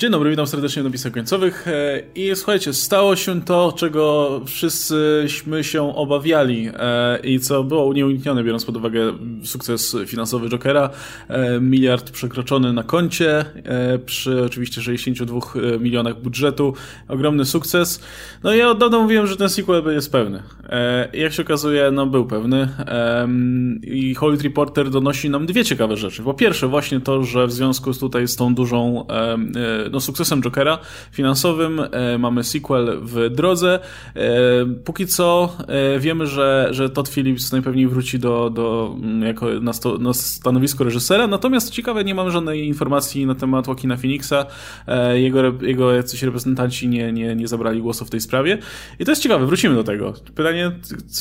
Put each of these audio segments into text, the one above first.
Dzień dobry, witam serdecznie w napisach końcowych e, i słuchajcie, stało się to, czego wszyscyśmy się obawiali e, i co było nieuniknione, biorąc pod uwagę sukces finansowy Jokera. E, miliard przekroczony na koncie, przy oczywiście 62 milionach budżetu. Ogromny sukces. No i ja od dawna mówiłem, że ten sequel jest pewny. Jak się okazuje, no był pewny. I Hollywood Reporter donosi nam dwie ciekawe rzeczy. Po pierwsze właśnie to, że w związku z tutaj z tą dużą no, sukcesem Jokera finansowym. E, mamy sequel w drodze. E, póki co e, wiemy, że, że Todd Phillips najpewniej wróci do, do, mm, jako na, sto, na stanowisko reżysera. Natomiast ciekawe, nie mamy żadnej informacji na temat Joaquina Phoenixa. Jego, jego jacyś reprezentanci nie, nie, nie zabrali głosu w tej sprawie. I to jest ciekawe, wrócimy do tego. Pytanie,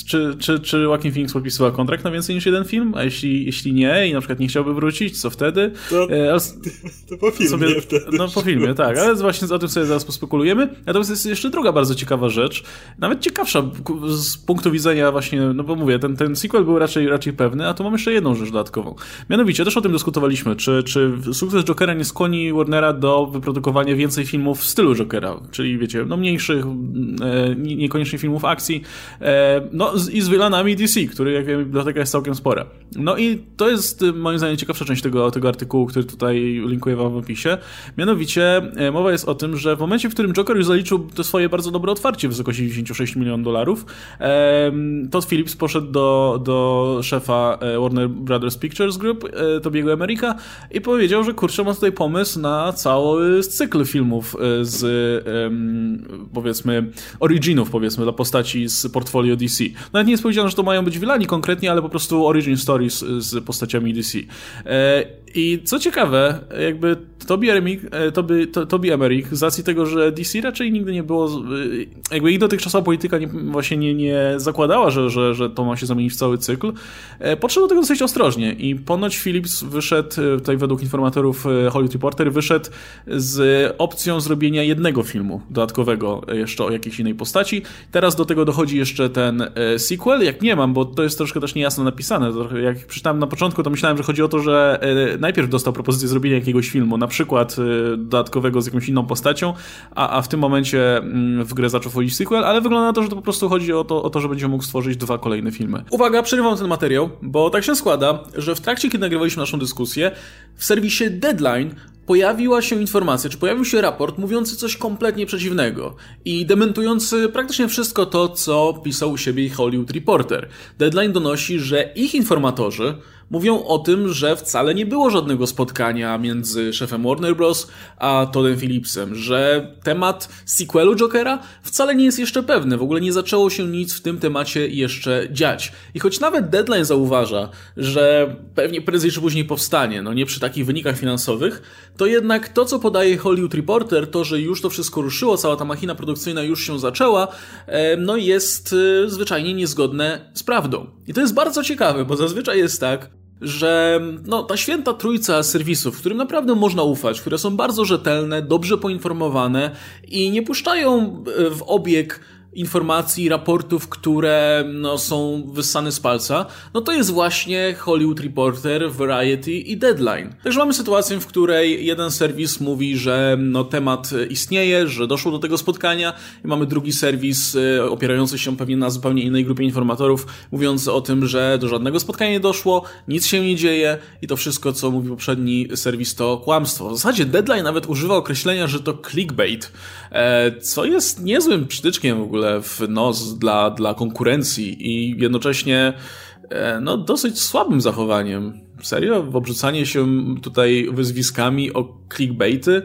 czy, czy, czy Joaquin Phoenix podpisywał kontrakt na więcej niż jeden film? A jeśli, jeśli nie i na przykład nie chciałby wrócić, co wtedy? To, to po filmie sobie, wtedy. No po filmie, tak, ale właśnie o tym sobie zaraz pospekulujemy. Natomiast jest jeszcze druga bardzo ciekawa rzecz, nawet ciekawsza z punktu widzenia właśnie, no bo mówię, ten, ten sequel był raczej, raczej pewny, a tu mam jeszcze jedną rzecz dodatkową. Mianowicie, też o tym dyskutowaliśmy, czy, czy sukces Jokera nie skłoni Warnera do wyprodukowania więcej filmów w stylu Jokera, czyli wiecie, no mniejszych, e, niekoniecznie filmów akcji, e, no i z wylanami DC, który jak wiem, biblioteka jest całkiem spora. No i to jest moim zdaniem ciekawsza część tego, tego artykułu, który tutaj linkuję wam w opisie. Mianowicie e, mowa jest o tym, że w momencie, w którym Joker już zaliczył to swoje bardzo dobre otwarcie w wysokości 96 milionów dolarów, Todd Phillips poszedł do, do szefa e, Warner Brothers Pictures Group, e, Tobiego America i powiedział, że kurczę, ma tutaj pomysł na cały cykl filmów z powiedzmy originów, powiedzmy, dla postaci z portfolio DC. Nawet nie jest powiedziane, że to mają być vilani konkretnie, ale po prostu origin stories z postaciami DC. I co ciekawe, jakby Toby Emmerich, Toby, Emmerich z racji tego, że DC raczej nigdy nie było, jakby ich dotychczasowa polityka nie, właśnie nie, nie zakładała, że, że, że to ma się zamienić w cały cykl, e, podszedł do tego dosyć ostrożnie i ponoć Philips wyszedł, e, tutaj według informatorów e, Hollywood Reporter, wyszedł z opcją zrobienia jednego filmu dodatkowego jeszcze o jakiejś innej postaci. Teraz do tego dochodzi jeszcze ten sequel, jak nie mam, bo to jest troszkę też niejasno napisane. Jak przeczytałem na początku, to myślałem, że chodzi o to, że najpierw dostał propozycję zrobienia jakiegoś filmu, na przykład dodatkowego z jakąś inną postacią, a, a w tym momencie mm, w grę zaczął wchodzić sequel, ale wygląda na to, że to po prostu chodzi o to, o to, że będzie mógł stworzyć dwa kolejne filmy. Uwaga, przerywam ten materiał, bo tak się składa, że w trakcie, kiedy nagrywaliśmy naszą dyskusję, w serwisie Deadline pojawiła się informacja, czy pojawił się raport mówiący coś kompletnie przeciwnego i dementujący praktycznie wszystko to, co pisał u siebie Hollywood Reporter. Deadline donosi, że ich informatorzy mówią o tym, że wcale nie było żadnego spotkania między szefem Warner Bros. a Toddem Phillipsem, że temat sequelu Jokera wcale nie jest jeszcze pewny, w ogóle nie zaczęło się nic w tym temacie jeszcze dziać. I choć nawet Deadline zauważa, że pewnie prędzej czy później powstanie, no nie przy takich wynikach finansowych, to jednak to, co podaje Hollywood Reporter, to, że już to wszystko ruszyło, cała ta machina produkcyjna już się zaczęła, no jest e, zwyczajnie niezgodne z prawdą. I to jest bardzo ciekawe, bo zazwyczaj jest tak, że no, ta święta trójca serwisów, którym naprawdę można ufać, które są bardzo rzetelne, dobrze poinformowane i nie puszczają w obieg informacji, raportów, które no, są wyssane z palca, no to jest właśnie Hollywood Reporter, Variety i Deadline. Także mamy sytuację, w której jeden serwis mówi, że no, temat istnieje, że doszło do tego spotkania i mamy drugi serwis e, opierający się pewnie na zupełnie innej grupie informatorów, mówiący o tym, że do żadnego spotkania nie doszło, nic się nie dzieje i to wszystko, co mówi poprzedni serwis, to kłamstwo. W zasadzie Deadline nawet używa określenia, że to clickbait, e, co jest niezłym przytyczkiem w ogóle ogóle w nos dla, dla konkurencji i jednocześnie e, no, dosyć słabym zachowaniem. Serio? Obrzucanie się tutaj wyzwiskami o clickbaity?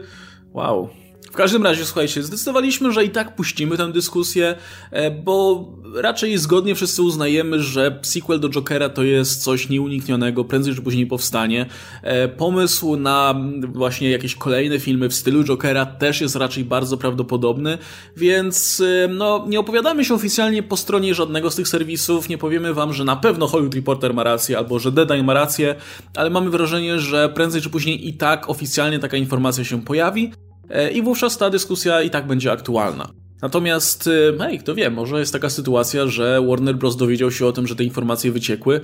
Wow. W każdym razie, słuchajcie, zdecydowaliśmy, że i tak puścimy tę dyskusję, e, bo raczej zgodnie wszyscy uznajemy, że sequel do Jokera to jest coś nieuniknionego, prędzej czy później powstanie. E, pomysł na właśnie jakieś kolejne filmy w stylu Jokera też jest raczej bardzo prawdopodobny, więc e, no, nie opowiadamy się oficjalnie po stronie żadnego z tych serwisów, nie powiemy wam, że na pewno Hollywood Reporter ma rację albo że Deadline ma rację, ale mamy wrażenie, że prędzej czy później i tak oficjalnie taka informacja się pojawi. E, i wówczas ta dyskusja i tak będzie aktualna. Natomiast, e, hej, kto wie, może jest taka sytuacja, że Warner Bros. dowiedział się o tym, że te informacje wyciekły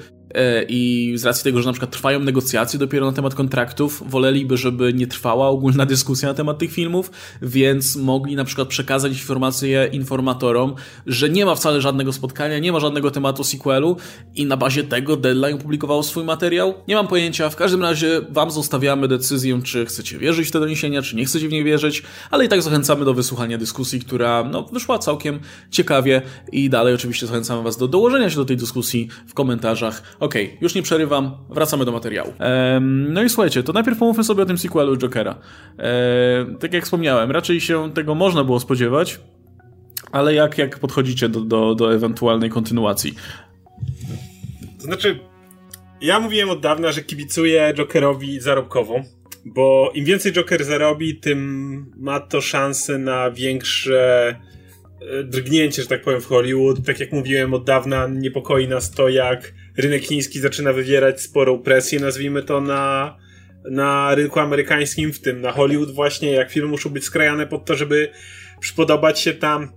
i z racji tego, że na przykład trwają negocjacje dopiero na temat kontraktów, woleliby, żeby nie trwała ogólna dyskusja na temat tych filmów, więc mogli na przykład przekazać informacje informatorom, że nie ma wcale żadnego spotkania, nie ma żadnego tematu sequelu i na bazie tego Deadline opublikował swój materiał. Nie mam pojęcia, w każdym razie wam zostawiamy decyzję, czy chcecie wierzyć w te doniesienia, czy nie chcecie w nie wierzyć, ale i tak zachęcamy do wysłuchania dyskusji, która no, wyszła całkiem ciekawie i dalej oczywiście zachęcamy was do dołożenia się do tej dyskusji w komentarzach Okej, okay, już nie przerywam, wracamy do materiału. Ehm, no i słuchajcie, to najpierw pomówmy sobie o tym sequelu Jokera. Ehm, tak jak wspomniałem, raczej się tego można było spodziewać, ale jak, jak podchodzicie do, do, do ewentualnej kontynuacji? To znaczy, ja mówiłem od dawna, że kibicuję Jokerowi zarobkowo, bo im więcej Joker zarobi, tym ma to szansę na większe E, drgnięcie, że tak powiem, w Hollywood. Tak jak mówiłem od dawna, niepokoi nas to, jak rynek chiński zaczyna wywierać sporą presję, nazwijmy to, na, na rynku amerykańskim, w tym na Hollywood właśnie, jak filmy muszą być skrajane pod to, żeby przypodobać się tam.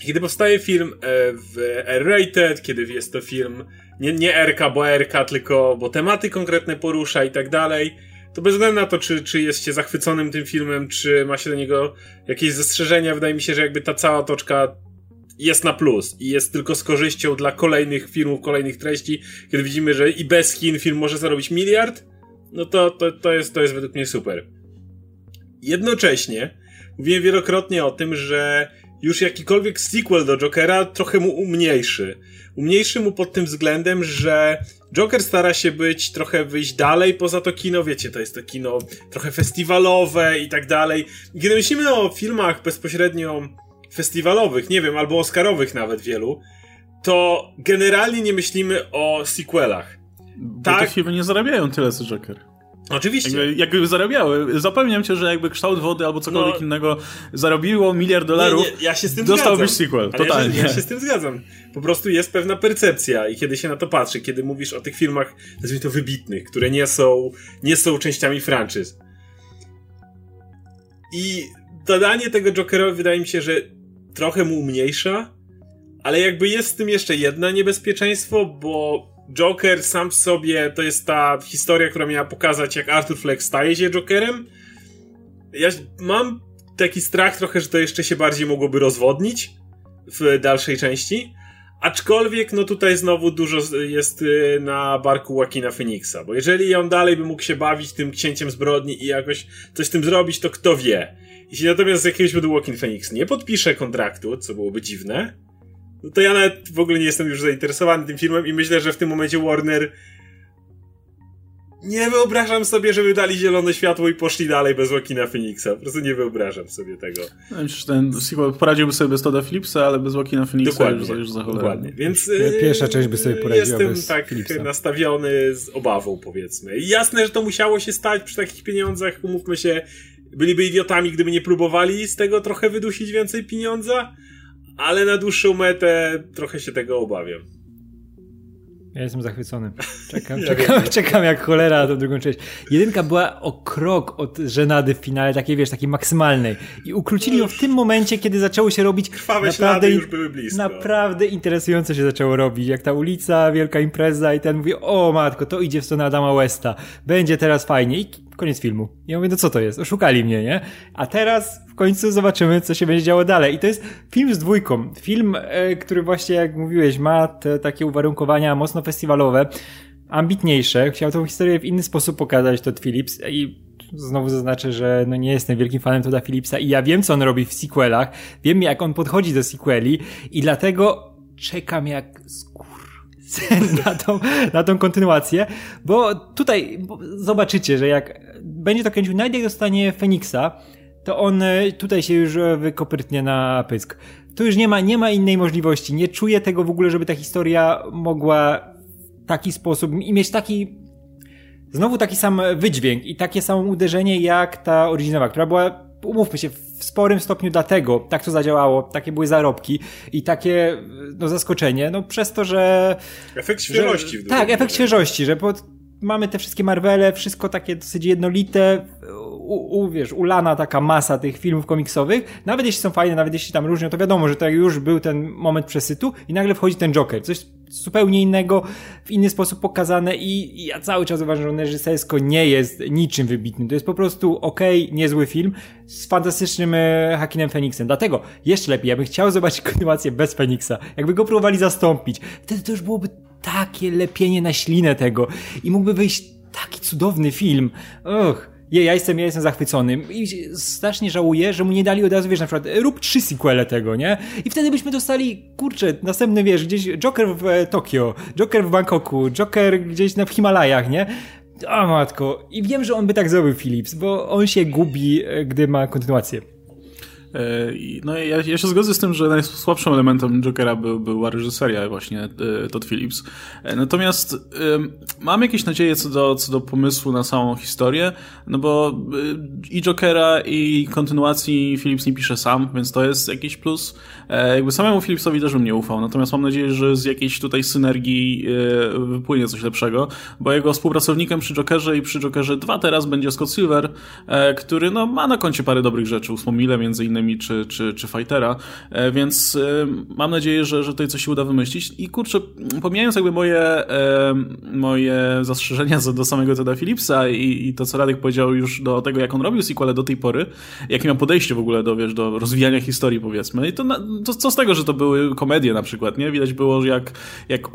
Kiedy powstaje film e, w R-rated, kiedy jest to film nie, nie RK, bo RK, tylko bo tematy konkretne porusza i tak dalej, to bez względu na to, czy, czy jest się zachwyconym tym filmem, czy ma się do niego jakieś zastrzeżenia, wydaje mi się, że jakby ta cała toczka jest na plus i jest tylko z korzyścią dla kolejnych filmów, kolejnych treści, kiedy widzimy, że i bez Chin film może zarobić miliard, no to, to, to, jest, to jest według mnie super. Jednocześnie mówiłem wielokrotnie o tym, że już jakikolwiek sequel do Jokera trochę mu umniejszy. Umniejszy mu pod tym względem, że Joker stara się być trochę wyjść dalej poza to kino, wiecie, to jest to kino trochę festiwalowe i tak dalej. Kiedy myślimy o filmach bezpośrednio festiwalowych, nie wiem, albo oscarowych nawet wielu, to generalnie nie myślimy o sequelach. Bo tak. te filmy nie zarabiają tyle co Joker. Oczywiście. Jakby, jakby zarabiały. Zapewniam cię, że jakby kształt wody albo cokolwiek no, innego zarobiło miliard dolarów, nie, nie, ja się z tym dostałbyś zgadzam. sequel. Totalnie. Ja się, ja się z tym zgadzam. Po prostu jest pewna percepcja i kiedy się na to patrzy, kiedy mówisz o tych filmach, nazwijmy to wybitnych, które nie są, nie są częściami franczyz. I dodanie tego Jokerowi wydaje mi się, że trochę mu umniejsza, ale jakby jest w tym jeszcze jedno niebezpieczeństwo, bo Joker sam w sobie to jest ta historia, która miała pokazać, jak Arthur Fleck staje się Jokerem. Ja mam taki strach trochę, że to jeszcze się bardziej mogłoby rozwodnić w dalszej części. Aczkolwiek, no tutaj znowu dużo jest y, na barku Joaquina Phoenixa, bo jeżeli on dalej by mógł się bawić tym księciem zbrodni i jakoś coś z tym zrobić, to kto wie. Jeśli natomiast z jakiegoś powodu Joaquin Phoenix nie podpisze kontraktu, co byłoby dziwne, no to ja nawet w ogóle nie jestem już zainteresowany tym filmem i myślę, że w tym momencie Warner nie wyobrażam sobie, żeby dali zielone światło i poszli dalej bez Joaquina Phoenixa. Po prostu nie wyobrażam sobie tego. No, myślę, że ten sequel poradziłby sobie bez Toda Phillipsa, ale bez Joaquina Phoenixa dokładnie, już, już za cholerę. Dokładnie. Więc Pierwsza część by sobie poradziła Jestem bez tak Phillipsa. nastawiony z obawą, powiedzmy. I jasne, że to musiało się stać przy takich pieniądzach, umówmy się, byliby idiotami, gdyby nie próbowali z tego trochę wydusić więcej pieniądza, ale na dłuższą metę trochę się tego obawiam. Ja jestem zachwycony. Czekam, ja czekam, czekam jak cholera na tą drugą część. Jedynka była o krok od żenady w finale, takiej wiesz, takiej maksymalnej. I ukrócili ją w tym momencie, kiedy zaczęło się robić Krwawe naprawdę, już były blisko. Naprawdę interesujące się zaczęło robić. Jak ta ulica, wielka impreza i ten mówi, o matko, to idzie w stronę Adama Westa. Będzie teraz fajnie. I koniec filmu. Ja mówię, no co to jest? Oszukali mnie, nie? A teraz w końcu zobaczymy, co się będzie działo dalej. I to jest film z dwójką. Film, e, który właśnie, jak mówiłeś, ma te takie uwarunkowania mocno festiwalowe, ambitniejsze. Chciał tą historię w inny sposób pokazać Todd Phillips i znowu zaznaczę, że no nie jestem wielkim fanem Todda Phillipsa i ja wiem, co on robi w sequelach, wiem, jak on podchodzi do sequeli i dlatego czekam jak na tą, na tą kontynuację, bo tutaj zobaczycie, że jak będzie to kręcił, nawet jak dostanie Feniksa, to on e, tutaj się już e, wykoprytnie na pysk. Tu już nie ma, nie ma innej możliwości. Nie czuję tego w ogóle, żeby ta historia mogła w taki sposób i mieć taki znowu taki sam wydźwięk i takie samo uderzenie jak ta oryginalna, która była, umówmy się, w sporym stopniu dlatego tak to zadziałało, takie były zarobki i takie no, zaskoczenie, no przez to, że... Efekt świeżości. Że, tak, efekt świeżości, że pod, mamy te wszystkie Marvele, wszystko takie dosyć jednolite, u, u, wiesz, ulana taka masa tych filmów komiksowych, nawet jeśli są fajne, nawet jeśli tam różnią, to wiadomo, że to już był ten moment przesytu i nagle wchodzi ten Joker, coś zupełnie innego, w inny sposób pokazane i, i ja cały czas uważam, że on reżysersko nie jest niczym wybitnym. To jest po prostu okej, okay, niezły film z fantastycznym e, Hakinem Phoenixem. Dlatego jeszcze lepiej, ja bym chciał zobaczyć kontynuację bez Phoenixa. Jakby go próbowali zastąpić. Wtedy to już byłoby takie lepienie na ślinę tego i mógłby wyjść taki cudowny film. Och. Je, ja jestem, ja jestem zachwycony i strasznie żałuję, że mu nie dali od razu, wiesz, na przykład rób trzy sequele tego, nie? I wtedy byśmy dostali, kurczę, następny, wiesz, gdzieś Joker w e, Tokio, Joker w Bangkoku, Joker gdzieś na, w Himalajach, nie? O matko. I wiem, że on by tak zrobił, Philips, bo on się gubi, e, gdy ma kontynuację. E, no ja, ja się zgodzę z tym, że najsłabszym elementem Jokera był, była reżyseria właśnie e, Todd Phillips. E, natomiast mam jakieś nadzieje co do, co do pomysłu na samą historię, no bo i Jokera i kontynuacji Phillips nie pisze sam, więc to jest jakiś plus. Jakby samemu Phillipsowi też bym nie ufał, natomiast mam nadzieję, że z jakiejś tutaj synergii wypłynie coś lepszego, bo jego współpracownikiem przy Jokerze i przy Jokerze 2 teraz będzie Scott Silver, który no, ma na koncie parę dobrych rzeczy, ósmą milę między innymi czy, czy, czy Fightera, e, więc e, mam nadzieję, że, że tutaj coś się uda wymyślić i kurczę, pomijając jakby moje, e, moje zastrzeżenia do samego Teda Phillipsa i, i to, co Radek powiedział już do tego, jak on robił sequele do tej pory, jakie miał podejście w ogóle do, wiesz, do rozwijania historii, powiedzmy. I to, to co z tego, że to były komedie na przykład, nie? Widać było, że jak, jak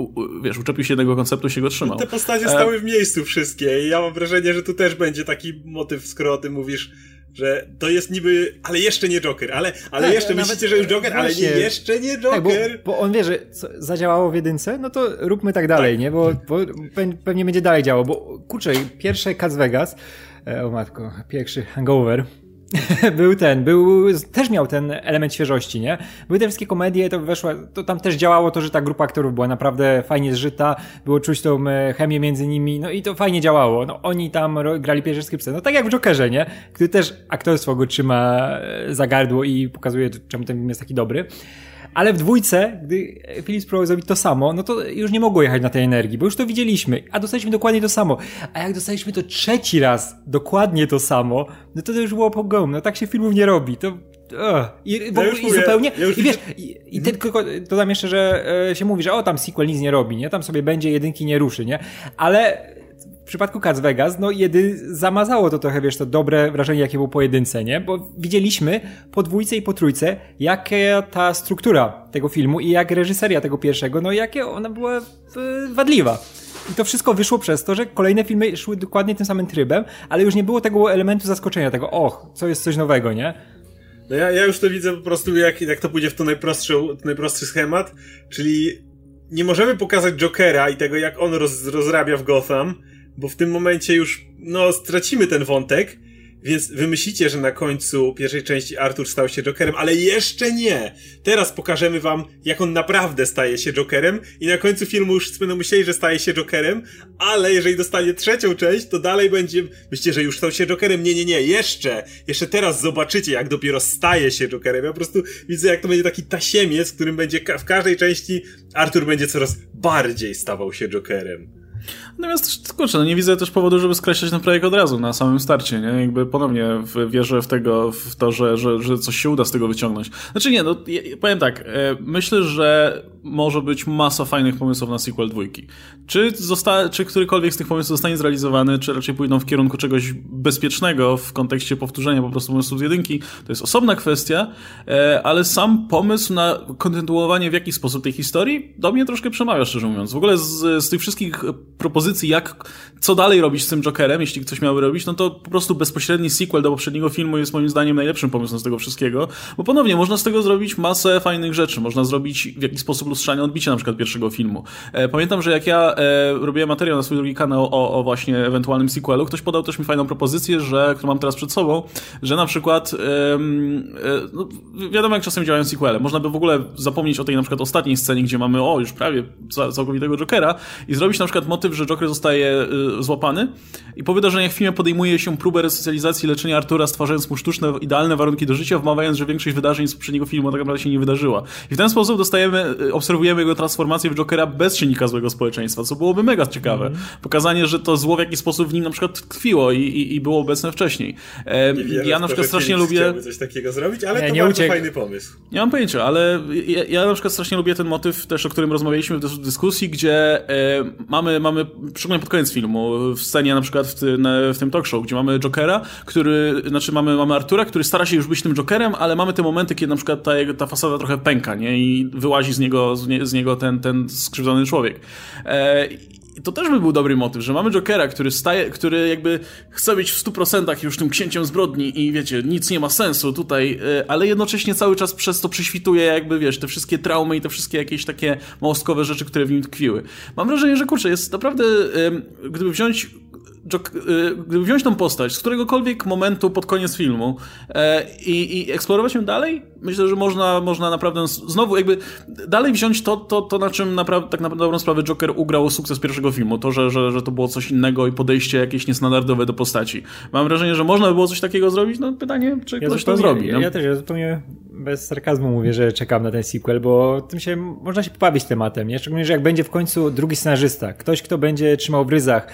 wiesz, uczepił się jednego konceptu, się go trzymał. Te postacie stały w miejscu wszystkie i ja mam wrażenie, że tu też będzie taki motyw, skoro o tym mówisz, że to jest niby, ale jeszcze nie Joker, ale, ale tak, jeszcze myślicie, że już Joker, ale nie, jeszcze nie Joker. Tak, bo, bo, on wie, że zadziałało w jedynce, no to róbmy tak dalej, tak. nie? Bo, bo pewnie będzie dalej działał, bo kurczę, pierwsze Cats Vegas, e, o matko, pierwszy Hangover, był ten, był, też miał ten element świeżości, nie? Były te wszystkie komedie, to weszło, to tam też działało to, że ta grupa aktorów była naprawdę fajnie zżyta, było czuć tą e, chemię między nimi, no i to fajnie działało. No oni tam grali pierwsze skrypce, no tak jak w Jokerze, nie? Który też aktorstwo go trzyma e, za gardło i pokazuje, czemu ten film jest taki dobry. Ale w dwójce, gdy Philips próbował zrobić to samo, no to już nie mogło jechać na tej energii, bo już to widzieliśmy, a dostaliśmy dokładnie to samo. A jak dostaliśmy to trzeci raz, dokładnie to samo, no to to już było pogrom. No tak się filmów nie robi. To I, bo, ja i zupełnie. Ja I wiesz, i, i tylko dodam jeszcze, że e, się mówi, że o tam sequel nic nie robi, nie? Tam sobie będzie jedynki nie ruszy, nie? Ale przypadku Cats Vegas, no jedy zamazało to trochę, wiesz, to dobre wrażenie, jakie było po jedynce, nie? Bo widzieliśmy po dwójce i po trójce, jaka ta struktura tego filmu i jak reżyseria tego pierwszego, no jakie ona była wadliwa. I to wszystko wyszło przez to, że kolejne filmy szły dokładnie tym samym trybem, ale już nie było tego elementu zaskoczenia, tego, och, co jest coś nowego, nie? No ja, ja już to widzę po prostu, jak, jak to pójdzie w to najprostszy, najprostszy schemat, czyli nie możemy pokazać Jokera i tego, jak on roz, rozrabia w Gotham, bo w tym momencie już, no, stracimy ten wątek, więc wymyślicie, że na końcu pierwszej części Arthur stał się Jokerem, ale jeszcze nie! Teraz pokażemy wam, jak on naprawdę staje się Jokerem i na końcu filmu już będą myśleli, że staje się Jokerem, ale jeżeli dostanie trzecią część, to dalej będzie, myślicie, że już stał się Jokerem? Nie, nie, nie, jeszcze! Jeszcze teraz zobaczycie, jak dopiero staje się Jokerem. Ja po prostu widzę, jak to będzie taki tasiemiec, w którym będzie w każdej części Arthur będzie coraz bardziej stawał się Jokerem. Natomiast, kurczę, no nie widzę też powodu, żeby skreślać ten projekt od razu, na samym starcie, nie? Jakby ponownie wierzę w tego, w to, że, że, że coś się uda z tego wyciągnąć. Znaczy nie, no powiem tak, e, myślę, że może być masa fajnych pomysłów na sequel dwójki. Czy, zosta- czy którykolwiek z tych pomysłów zostanie zrealizowany, czy raczej pójdą w kierunku czegoś bezpiecznego w kontekście powtórzenia po prostu pomysłów z jedynki, to jest osobna kwestia, e, ale sam pomysł na kontynuowanie w jakiś sposób tej historii do mnie troszkę przemawia, szczerze mówiąc. W ogóle z, z tych wszystkich propozycji, jak, co dalej robić z tym Jokerem, jeśli ktoś miałby robić, no to po prostu bezpośredni sequel do poprzedniego filmu jest moim zdaniem najlepszym pomysłem z tego wszystkiego, bo ponownie można z tego zrobić masę fajnych rzeczy, można zrobić w jakiś sposób lustrzanie odbicie na przykład pierwszego filmu. E, pamiętam, że jak ja e, robiłem materiał na swój drugi kanał o, o właśnie ewentualnym sequelu, ktoś podał też mi fajną propozycję, że, którą mam teraz przed sobą, że na przykład e, no, wiadomo jak czasem działają sequele, można by w ogóle zapomnieć o tej na przykład ostatniej scenie, gdzie mamy o, już prawie całkowitego Jokera i zrobić na przykład motyw że Joker zostaje złapany i po wydarzeniach w filmie podejmuje się próbę resocjalizacji leczenia Artura, stwarzając mu sztuczne, idealne warunki do życia, wmawiając, że większość wydarzeń z poprzedniego filmu tak naprawdę się nie wydarzyła. I w ten sposób dostajemy, obserwujemy jego transformację w Jokera bez silnika złego społeczeństwa, co byłoby mega ciekawe. Mm. Pokazanie, że to zło w jakiś sposób w nim na przykład tkwiło i, i, i było obecne wcześniej. E, ja na przykład strasznie lubię... coś takiego zrobić, ale nie, to nie bardzo uciek. fajny pomysł. Nie mam pojęcia, ale ja, ja, na przykład strasznie lubię ten motyw też, o którym rozmawialiśmy w dyskusji, gdzie e, mamy, mamy, szczególnie pod koniec filmu, w scenie na przykład w, ty, na, w tym talk show, gdzie mamy Jokera, który, znaczy mamy, mamy Artura, który stara się już być tym Jokerem, ale mamy te momenty, kiedy na przykład ta, ta fasada trochę pęka, nie? I wyłazi z niego, z, nie, z niego ten, ten skrzywdzony człowiek. E, i to też by był dobry motyw, że mamy Jokera, który staje, który jakby chce być w 100% już tym księciem zbrodni i wiecie, nic nie ma sensu tutaj, e, ale jednocześnie cały czas przez to prześwituje jakby, wiesz, te wszystkie traumy i te wszystkie jakieś takie małostkowe rzeczy, które w nim tkwiły. Mam wrażenie, że kurczę, jest naprawdę, gdyby wziąć gdyby wziąć tą postać z któregokolwiek momentu pod koniec filmu e, i, i eksplorować ją dalej, myślę, że można, można naprawdę znowu jakby dalej wziąć to, to, to na czym naprawdę, tak na dobrą sprawę Joker ugrał sukces pierwszego filmu, to, że, że, że to było coś innego i podejście jakieś niestandardowe do postaci. Mam wrażenie, że można by było coś takiego zrobić, no pytanie, czy ja ktoś to zrobi. No? Ja też, ja zupełnie bez sarkazmu mówię, że czekam na ten sequel, bo tym się, można się pobawić tematem, nie? Szczególnie, że jak będzie w końcu drugi scenarzysta, ktoś, kto będzie trzymał w ryzach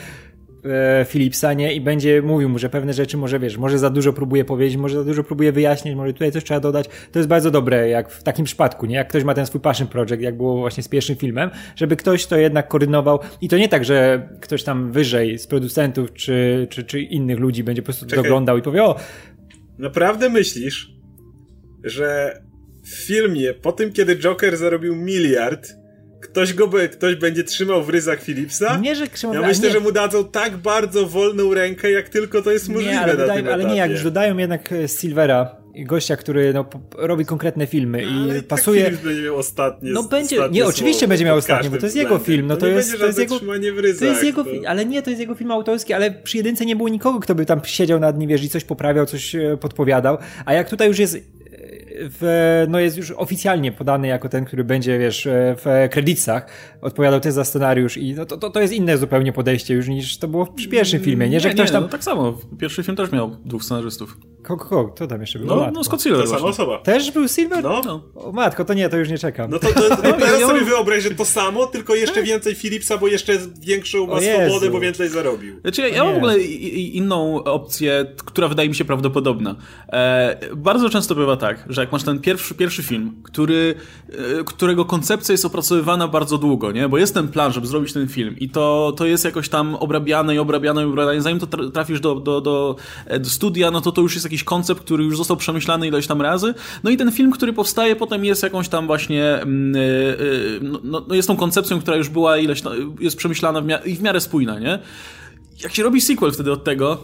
Philipsa, nie? I będzie mówił mu, że pewne rzeczy może, wiesz, może za dużo próbuje powiedzieć, może za dużo próbuje wyjaśnić, może tutaj coś trzeba dodać. To jest bardzo dobre, jak w takim przypadku, nie? Jak ktoś ma ten swój passion project, jak było właśnie z pierwszym filmem, żeby ktoś to jednak koordynował i to nie tak, że ktoś tam wyżej z producentów czy, czy, czy innych ludzi będzie po prostu Czekaj. doglądał i powie, o... Naprawdę myślisz, że w filmie, po tym kiedy Joker zarobił miliard, ktoś go ktoś będzie trzymał w ryzach Philipsa. Nie, że trzymał, Ja myślę, nie. że mu dadzą tak bardzo wolną rękę, jak tylko to jest możliwe nie, ale, ale nie, jak już dodają jednak e, Silvera, gościa, który no, robi konkretne filmy i pasuje. Tak będzie miał ostatnie. No będzie, nie, oczywiście będzie miał ostatnie, bo to jest jego film. No to, to jest, to jest jego. Ryzach, to jest jego, to... ale nie, to jest jego film autorski, ale przy jedynce nie było nikogo, kto by tam siedział nad nim, wiesz, i coś poprawiał, coś e, podpowiadał. A jak tutaj już jest w, no jest już oficjalnie podany jako ten, który będzie, wiesz, w kredytach odpowiadał też za scenariusz i no to, to, to jest inne zupełnie podejście już niż to było przy pierwszym filmie, nie? Że nie, ktoś tam... no tak samo. Pierwszy film też miał dwóch scenarzystów. Kogo, kogo? Kto tam jeszcze był? No, no Scott Silver. Ta sama osoba. Też był Silver? No. no. O, matko, to nie, to już nie czekam. No to, to, to, to teraz sobie wyobraź, że to samo, tylko jeszcze więcej Philipsa, bo jeszcze większą ma swobodę, bo więcej zarobił. Znaczy, ja, ja mam w ogóle inną opcję, która wydaje mi się prawdopodobna. E, bardzo często bywa tak, że jak masz ten pierwszy, pierwszy film, który, e, którego koncepcja jest opracowywana bardzo długo, nie? Bo jest ten plan, żeby zrobić ten film i to, to jest jakoś tam obrabiane i obrabiane i obrabiane. Zanim to trafisz do, do, do, do studia, no to to już jest jakiś koncept, który już został przemyślany ileś tam razy. No i ten film, który powstaje, potem jest jakąś tam właśnie, yy, no, no, jest tą koncepcją, która już była ileś, jest przemyślana w i w miarę spójna, nie? Jak się robi sequel wtedy od tego,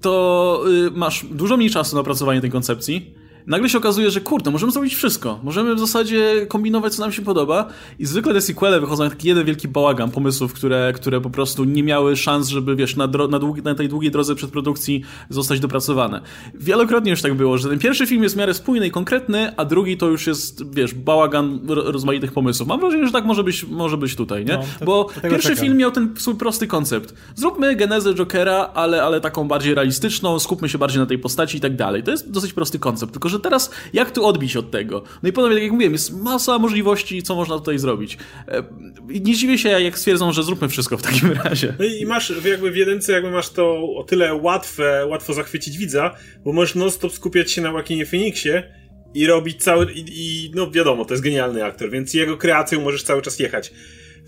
to yy, masz dużo mniej czasu na opracowanie tej koncepcji, nagle się okazuje, że kurde, możemy zrobić wszystko. Możemy w zasadzie kombinować, co nam się podoba. I zwykle te sequele wychodzą jak taki jeden wielki bałagan pomysłów, które, które po prostu nie miały szans, żeby wiesz, na, na, długi, na tej długiej drodze przedprodukcji zostać dopracowane. Wielokrotnie już tak było, że ten pierwszy film jest w miarę spójny i konkretny, a drugi to już jest, wiesz, bałagan rozmaitych pomysłów. Mam wrażenie, że tak może być, może być tutaj, nie? No, to, Bo to pierwszy czekam. film miał ten swój prosty koncept. Zróbmy genezę Jokera, ale, ale taką bardziej realistyczną, skupmy się bardziej na tej postaci i tak dalej. To jest dosyć prosty koncept, tylko że teraz jak tu odbić od tego? No i potem, tak jak mówiłem, jest masa możliwości, co można tutaj zrobić. E, nie dziwię się, jak stwierdzą, że zróbmy wszystko w takim razie. No i masz jakby w jedynce jakby masz to o tyle łatwe, łatwo zachwycić widza, bo możesz non-stop skupiać się na Łakinie Phoenixie i robić cały, i, i no wiadomo, to jest genialny aktor, więc jego kreacją możesz cały czas jechać.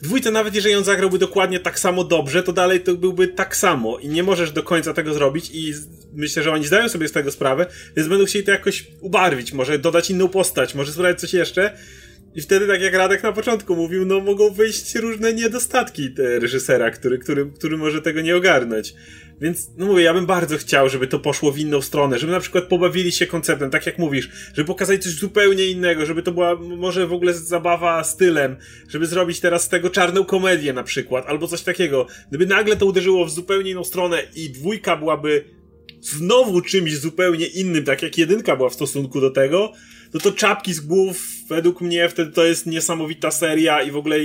Dwójce nawet jeżeli on zagrałby dokładnie tak samo dobrze, to dalej to byłby tak samo i nie możesz do końca tego zrobić i myślę, że oni zdają sobie z tego sprawę, więc będą chcieli to jakoś ubarwić, może dodać inną postać, może sprawdzić coś jeszcze i wtedy, tak jak Radek na początku mówił, no mogą wyjść różne niedostatki reżysera, który, który, który może tego nie ogarnąć. Więc, no mówię, ja bym bardzo chciał, żeby to poszło w inną stronę, żeby na przykład pobawili się konceptem, tak jak mówisz, żeby pokazali coś zupełnie innego, żeby to była może w ogóle zabawa stylem, żeby zrobić teraz z tego czarną komedię na przykład, albo coś takiego. Gdyby nagle to uderzyło w zupełnie inną stronę i dwójka byłaby znowu czymś zupełnie innym, tak jak jedynka była w stosunku do tego, no to czapki z głów według mnie wtedy to jest niesamowita seria i w ogóle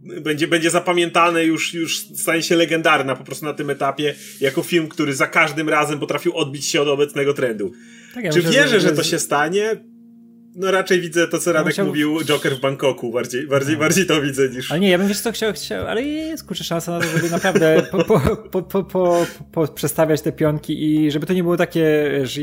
będzie, będzie zapamiętane już, już stanie się legendarna po prostu na tym etapie, jako film, który za każdym razem potrafił odbić się od obecnego trendu. Tak, ja Czy myślę, wierzę, że, że to się stanie? No raczej widzę to, co Radek mówił, Joker w Bangkoku. Bardziej, bardziej, no. bardziej to widzę niż... Ale nie, ja bym wiesz co chciał, chciał, ale jest kurczę szansa na to, żeby naprawdę po, po, po, po, po, po przestawiać te pionki i żeby to nie było takie że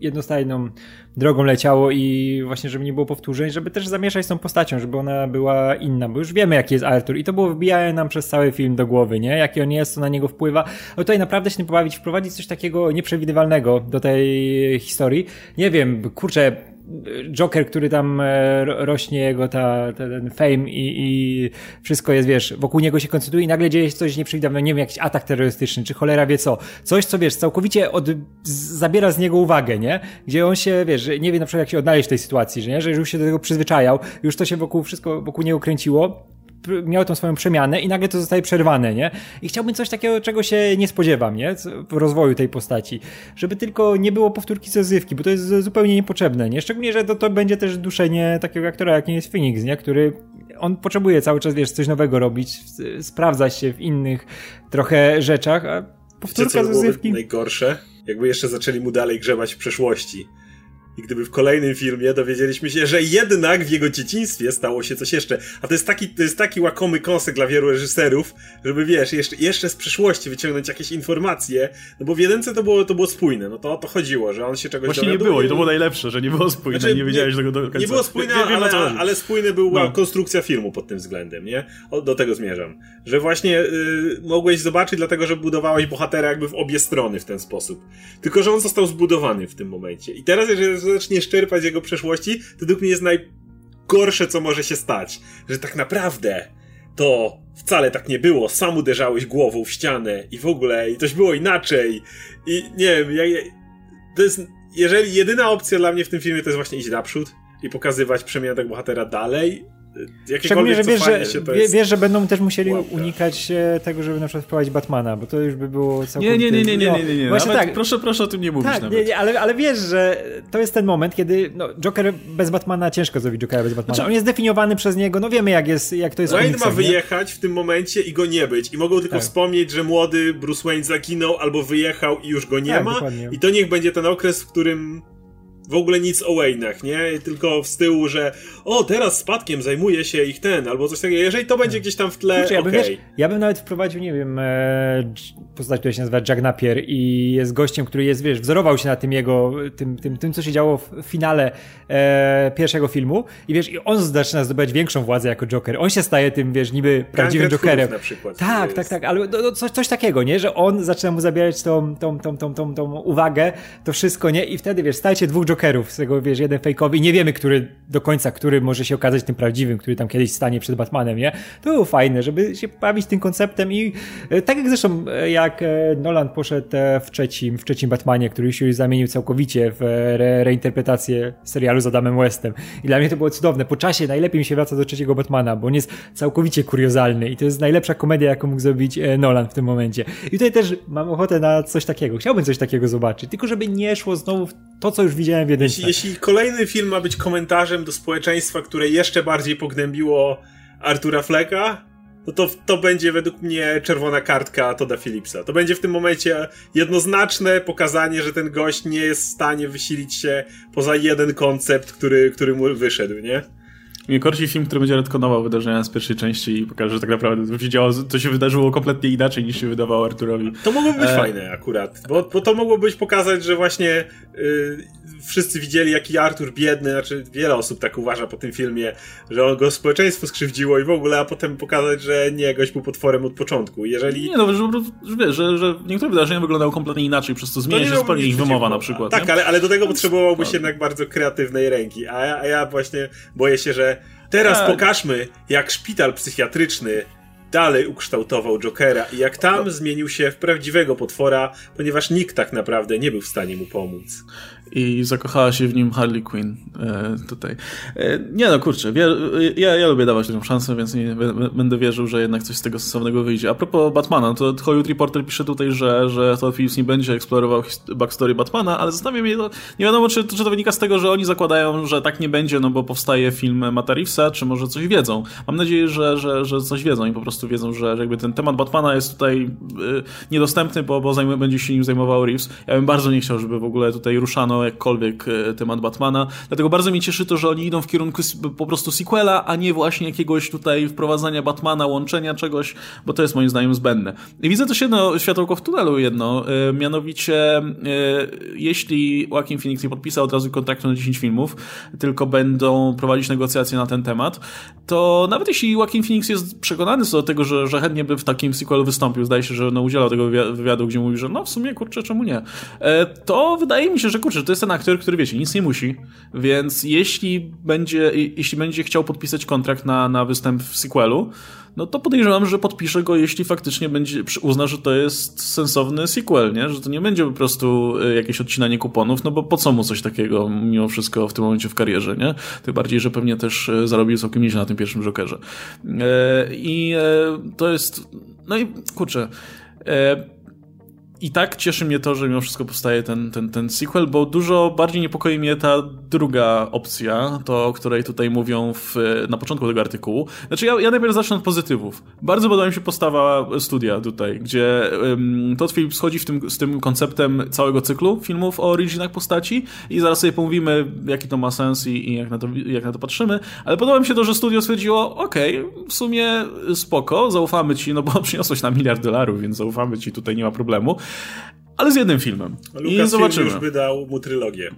jednostajną drogą leciało i właśnie żeby nie było powtórzeń, żeby też zamieszać z tą postacią, żeby ona była inna, bo już wiemy jaki jest Arthur i to było wbijane nam przez cały film do głowy, nie? Jaki on jest, co na niego wpływa. Ale tutaj naprawdę się nie pobawić, wprowadzić coś takiego nieprzewidywalnego do tej historii. Nie wiem, kurczę, Joker, który tam e, rośnie, jego ta, ten fame i, i wszystko jest, wiesz, wokół niego się koncentruje i nagle dzieje się coś nieprzewidywalnego, nie wiem, jakiś atak terrorystyczny, czy cholera wie co. Coś, co, wiesz, całkowicie od, zabiera z niego uwagę, nie? Gdzie on się, wiesz, nie wie na przykład jak się odnaleźć w tej sytuacji, że nie? Że już się do tego przyzwyczajał, już to się wokół, wszystko wokół niego kręciło, miał tą swoją przemianę i nagle to zostaje przerwane, nie? I chciałbym coś takiego, czego się nie spodziewam, nie? W rozwoju tej postaci. Żeby tylko nie było powtórki zezywki, bo to jest zupełnie niepotrzebne, nie? Szczególnie, że to, to będzie też duszenie takiego aktora, jakim jest Phoenix, nie? Który on potrzebuje cały czas, wiesz, coś nowego robić, sprawdzać się w innych trochę rzeczach, a powtórka zezywki... najgorsze? Jakby jeszcze zaczęli mu dalej grzebać w przeszłości i gdyby w kolejnym filmie dowiedzieliśmy się, że jednak w jego dzieciństwie stało się coś jeszcze. A to jest taki, to jest taki łakomy kąsek dla wielu reżyserów, żeby wiesz, jeszcze, jeszcze z przeszłości wyciągnąć jakieś informacje, no bo w jedynce to było, to było spójne, no to o to chodziło, że on się czegoś Właśnie nie było i to było najlepsze, że nie było spójne znaczy, nie wiedziałeś tego do końca. Nie było spójne, nie, ale, ale spójny była no. konstrukcja filmu pod tym względem, nie? O, do tego zmierzam. Że właśnie y, mogłeś zobaczyć, dlatego że budowałeś bohatera jakby w obie strony w ten sposób. Tylko, że on został zbudowany w tym momencie. I teraz, jeżeli zaczniesz czerpać jego przeszłości, to według mnie jest najgorsze, co może się stać. Że tak naprawdę to wcale tak nie było. Sam uderzałeś głową w ścianę i w ogóle, i coś było inaczej. I nie wiem, ja, ja, to jest. Jeżeli jedyna opcja dla mnie w tym filmie to jest właśnie iść naprzód i pokazywać przemianę bohatera dalej, Szczególnie, że wiesz, że, jest... wiesz, że będą też musieli Łapka. unikać e, tego, żeby na przykład wprowadzić Batmana, bo to już by było całkowicie... Nie, nie, nie, nie, nie, nie, nie, nie. Właśnie tak. Proszę, proszę o tym nie mówić tak, nawet. Nie, nie, ale, ale wiesz, że to jest ten moment, kiedy no, Joker bez Batmana, ciężko zrobić Jokera bez Batmana. Znaczy... On jest zdefiniowany przez niego, no wiemy jak jest, jak to jest Wayne ma wyjechać w tym momencie i go nie być i mogą tylko tak. wspomnieć, że młody Bruce Wayne zaginął albo wyjechał i już go nie tak, ma dokładnie. i to niech będzie ten okres, w którym w ogóle nic o Wayne'ach, nie? Tylko z tyłu, że o, teraz spadkiem zajmuje się ich ten, albo coś takiego. Jeżeli to będzie gdzieś tam w tle, Kurczę, ja, bym, okay. wiesz, ja bym nawet wprowadził, nie wiem, e, postać, która się nazywa Jack Napier i jest gościem, który jest, wiesz, wzorował się na tym jego, tym, tym, tym co się działo w finale e, pierwszego filmu i wiesz, i on zaczyna zdobywać większą władzę jako Joker. On się staje tym, wiesz, niby prawdziwym Jokerem. na przykład. Tak, tak, tak, ale no, coś, coś takiego, nie? Że on zaczyna mu zabierać tą, tą, tą, tą, tą, tą uwagę, to wszystko, nie? I wtedy, wiesz, stajecie dwóch Jokerów Jokerów, z tego wiesz, jeden fejkowy i nie wiemy, który do końca, który może się okazać tym prawdziwym, który tam kiedyś stanie przed Batmanem, nie? To było fajne, żeby się bawić tym konceptem i e, tak jak zresztą e, jak e, Nolan poszedł w trzecim, w trzecim Batmanie, który się już zamienił całkowicie w re reinterpretację serialu z Adamem Westem. I dla mnie to było cudowne. Po czasie najlepiej mi się wraca do trzeciego Batmana, bo on jest całkowicie kuriozalny i to jest najlepsza komedia, jaką mógł zrobić Nolan w tym momencie. I tutaj też mam ochotę na coś takiego. Chciałbym coś takiego zobaczyć, tylko żeby nie szło znowu w to, co już widziałem w jedynce. Jeśli, jeśli kolejny film ma być komentarzem do społeczeństwa, które jeszcze bardziej pognębiło Artura Flecka, no to to będzie według mnie czerwona kartka Toda Phillipsa. To będzie w tym momencie jednoznaczne pokazanie, że ten gość nie jest w stanie wysilić się poza jeden koncept, który, który mu wyszedł, nie? Mnie korci film, który będzie retkonował wydarzenia z pierwszej części i pokaże, że tak naprawdę to się, działo, to się wydarzyło kompletnie inaczej niż się wydawało Arturowi. To mogłoby być e... fajne akurat, bo, bo to mogłoby pokazać, że właśnie yy, wszyscy widzieli, jaki Artur biedny, znaczy wiele osób tak uważa po tym filmie, że on go społeczeństwo skrzywdziło i w ogóle, a potem pokazać, że nie, gość był potworem od początku. Jeżeli... Nie no, że, że wiesz, że, że niektóre wydarzenia wyglądały kompletnie inaczej, przez to zmienia się zupełnie ich wymowa na przykład. Tak, ale, ale do tego potrzebowałbyś jednak bardzo kreatywnej ręki, a ja, a ja właśnie boję się, że teraz tak. pokażmy, jak szpital psychiatryczny dalej ukształtował Jokera i jak tam zmienił się w prawdziwego potwora, ponieważ nikt tak naprawdę nie był w stanie mu pomóc. I zakochała się w nim Harley Quinn e, tutaj. E, nie no, kurczę, ja, ja lubię dawać tę szansę, więc nie, będę wierzył, że jednak coś z tego sensownego wyjdzie. A propos Batmana, to Hollywood Reporter pisze tutaj, że, że Todd Phillips nie będzie eksplorował backstory Batmana, ale zastanawia mnie, to, nie wiadomo, czy, czy to wynika z tego, że oni zakładają, że tak nie będzie, no bo powstaje film Matta Reevesa, czy może coś wiedzą. Mam nadzieję, że, że, że coś wiedzą i po prostu wiedzą, że, że jakby ten temat Batmana jest tutaj y, niedostępny, bo, bo zajmuje, będzie się nim zajmował Reeves. Ja bym bardzo nie chciał, żeby w ogóle tutaj ruszano jakkolwiek e, temat Batmana. Dlatego bardzo mnie cieszy to, że oni idą w kierunku po prostu sequela, a nie właśnie jakiegoś tutaj wprowadzania Batmana, łączenia czegoś, bo to jest moim zdaniem zbędne. I widzę też jedno światełko w tunelu jedno, e, mianowicie e, jeśli Joaquin Phoenix nie podpisał od razu kontraktu na 10 filmów, tylko będą prowadzić negocjacje na ten temat, to nawet jeśli Joaquin Phoenix jest przekonany co do tego, że, że chętnie by w takim sequelu wystąpił, zdaje się, że no, udzielał tego wywiadu, gdzie mówi, że no w sumie kurczę, czemu nie, to wydaje mi się, że kurczę, to jest ten aktor, który wiecie, nic nie musi, więc jeśli będzie, jeśli będzie chciał podpisać kontrakt na, na występ w sequelu, no to podejrzewam, że podpisze go, jeśli faktycznie będzie, uzna, że to jest sensowny sequel, nie? Że to nie będzie po prostu e, jakieś odcinanie kuponów, no bo po co mu coś takiego mimo wszystko w tym momencie w karierze, nie? Tym bardziej, że pewnie też e, zarobił całkiem nieźle na tym pierwszym Jokerze. E, I to jest, no i kurczę, i tak cieszy mnie to, że mimo wszystko powstaje ten, ten, ten sequel, bo dużo bardziej niepokoi mnie ta druga opcja, to o której tutaj mówią w, na początku tego artykułu. Znaczy ja, ja najpierw zacznę od pozytywów. Bardzo podoba mi się postawa studia tutaj, gdzie um, Todd Phillips schodzi w tym, z tym konceptem całego cyklu filmów o originach postaci i zaraz sobie pomówimy, jaki to ma sens i, i jak, na to, jak na to patrzymy, ale podoba mi się to, że studio stwierdziło, okej, okay, w sumie spoko, zaufamy ci, no bo przyniosłeś na miliard dolarów, więc zaufamy ci, tutaj nie ma problemu ale z jednym filmem. Lukas I zobaczymy. już wydał mu trylogię.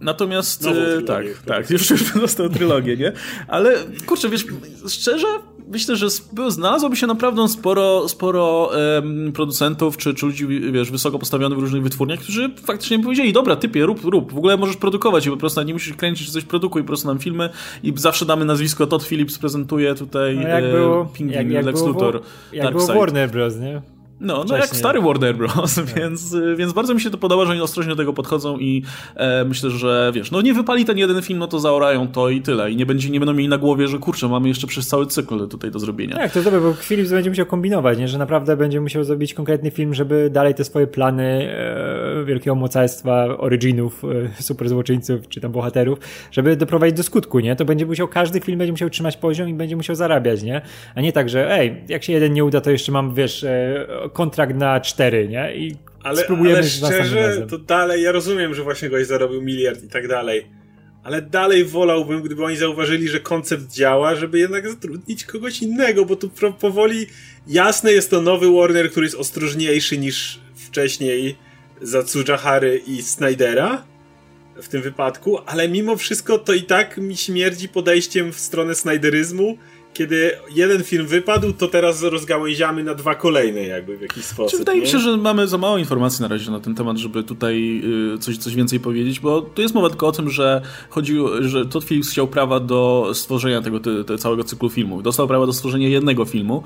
Natomiast e, tak, tak, już, już dostał trylogię, nie? Ale kurczę, wiesz, szczerze, myślę, że znalazłoby się naprawdę sporo, sporo um, producentów czy, czy ludzi, wiesz, wysoko postawionych w różnych wytwórniach, którzy faktycznie powiedzieli, dobra, typie, rób, rób, w ogóle możesz produkować i po prostu nie musisz kręcić, czy coś produkuj, po prostu nam filmy i zawsze damy nazwisko Todd Phillips prezentuje tutaj no jak e, było, Pingwin, jak, jak Lex Luthor, Jak było Warner Bros., nie? No, no jak stary Warner Bros., tak. więc, więc bardzo mi się to podoba, że oni ostrożnie do tego podchodzą i e, myślę, że wiesz, no nie wypali ten jeden film, no to zaorają to i tyle. I nie, będzie, nie będą mieli na głowie, że kurczę, mamy jeszcze przez cały cykl tutaj do zrobienia. Tak, to dobrze, bo Philips będzie musiał kombinować, nie? że naprawdę będzie musiał zrobić konkretny film, żeby dalej te swoje plany e, wielkiego mocarstwa, originów, e, super złoczyńców, czy tam bohaterów, żeby doprowadzić do skutku, nie? To będzie musiał, każdy film będzie musiał trzymać poziom i będzie musiał zarabiać, nie? A nie tak, że ej, jak się jeden nie uda, to jeszcze mam, wiesz, e, kontrakt na cztery, nie? I ale, spróbujemy ale szczerze, to dalej, ja rozumiem, że właśnie goś zarobił miliard i tak dalej, ale dalej wolałbym, gdyby oni zauważyli, że koncept działa, żeby jednak zatrudnić kogoś innego, bo tu powoli jasne jest to nowy Warner, który jest ostrożniejszy niż wcześniej za Tsujahary i Snydera w tym wypadku, ale mimo wszystko to i tak mi śmierdzi podejściem w stronę Snyderyzmu, kiedy jeden film wypadł, to teraz rozgałęziamy na dwa kolejne jakby w jakiś sposób. Czy wydaje mi się, że mamy za mało informacji na razie na ten temat, żeby tutaj y, coś, coś więcej powiedzieć, bo tu jest mowa tylko o tym, że chodziło, że Todd Phillips chciał prawa do stworzenia tego te, te całego cyklu filmów. Dostał prawa do stworzenia jednego filmu,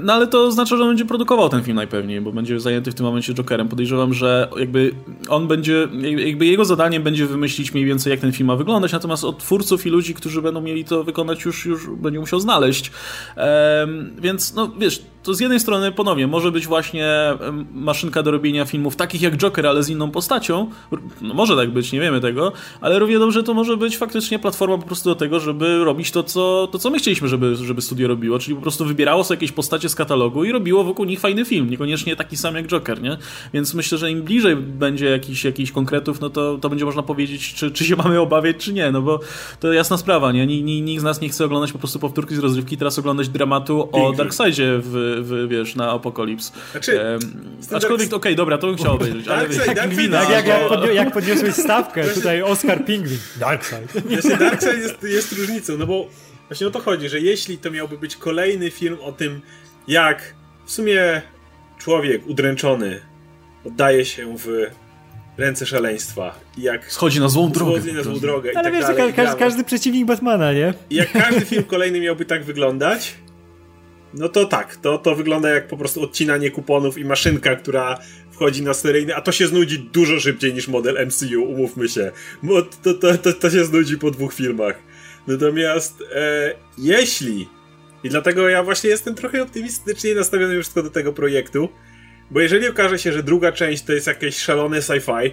no ale to oznacza, że on będzie produkował ten film najpewniej, bo będzie zajęty w tym momencie Jokerem. Podejrzewam, że jakby on będzie, jakby jego zadaniem będzie wymyślić mniej więcej jak ten film ma wyglądać, natomiast od twórców i ludzi, którzy będą mieli to wykonać już, już będzie musiał znaleźć znaleźć. Więc, no wiesz, to z jednej strony ponownie może być właśnie maszynka do robienia filmów takich jak Joker, ale z inną postacią. No, może tak być, nie wiemy tego, ale równie dobrze to może być faktycznie platforma po prostu do tego, żeby robić to, co, to, co my chcieliśmy, żeby, żeby studio robiło, czyli po prostu wybierało sobie jakieś postacie z katalogu i robiło wokół nich fajny film, niekoniecznie taki sam jak Joker, nie? Więc myślę, że im bliżej będzie jakichś jakich konkretów, no to, to będzie można powiedzieć, czy, czy się mamy obawiać, czy nie, no bo to jasna sprawa, nie? Nikt z nas nie chce oglądać po prostu powtórki z rozrywki, teraz oglądać dramatu o Darkseidzie w w, wiesz, na Apokalips. Znaczy, um, aczkolwiek, okej, okay, dobra, to bym chciał obejrzeć, ale Dark jak, Pingwina, jak, jak, podniosłeś, jak podniosłeś stawkę, tutaj Oscar Pingwin, Darkseid. Właśnie Darkseid jest, jest różnicą, no bo właśnie o to chodzi, że jeśli to miałby być kolejny film o tym, jak w sumie człowiek udręczony oddaje się w ręce szaleństwa. I jak schodzi na złą drogę. Schodzi na złą drogę. Ale tak wiesz, dalej, każdy, każdy przeciwnik Batmana, nie? I jak każdy film kolejny miałby tak wyglądać, no to tak, to, to wygląda jak po prostu odcinanie kuponów i maszynka, która wchodzi na seryjny, a to się znudzi dużo szybciej niż model MCU, umówmy się. Bo to, to, to, to się znudzi po dwóch filmach. Natomiast e, jeśli, i dlatego ja właśnie jestem trochę optymistycznie nastawiony już do tego projektu, bo jeżeli okaże się, że druga część to jest jakieś szalone sci-fi,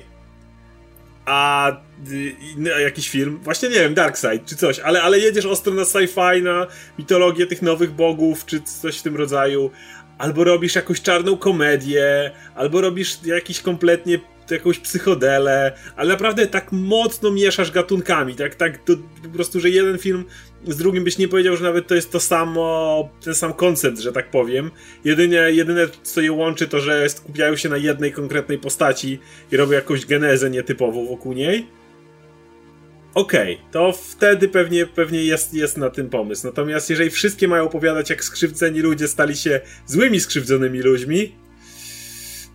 a y, jakiś film, właśnie nie wiem, Darkseid czy coś, ale, ale jedziesz ostro na sci-fi, na mitologię tych nowych bogów, czy coś w tym rodzaju, albo robisz jakąś czarną komedię, albo robisz jakiś kompletnie jakąś psychodelę, ale naprawdę tak mocno mieszasz gatunkami, tak, tak to, po prostu, że jeden film z drugim byś nie powiedział, że nawet to jest to samo, ten sam koncept, że tak powiem. Jedynie, jedyne co je łączy to, że skupiają się na jednej konkretnej postaci i robią jakąś genezę nietypową wokół niej. Okej, okay, to wtedy pewnie, pewnie jest, jest na tym pomysł. Natomiast jeżeli wszystkie mają opowiadać, jak skrzywdzeni ludzie stali się złymi skrzywdzonymi ludźmi,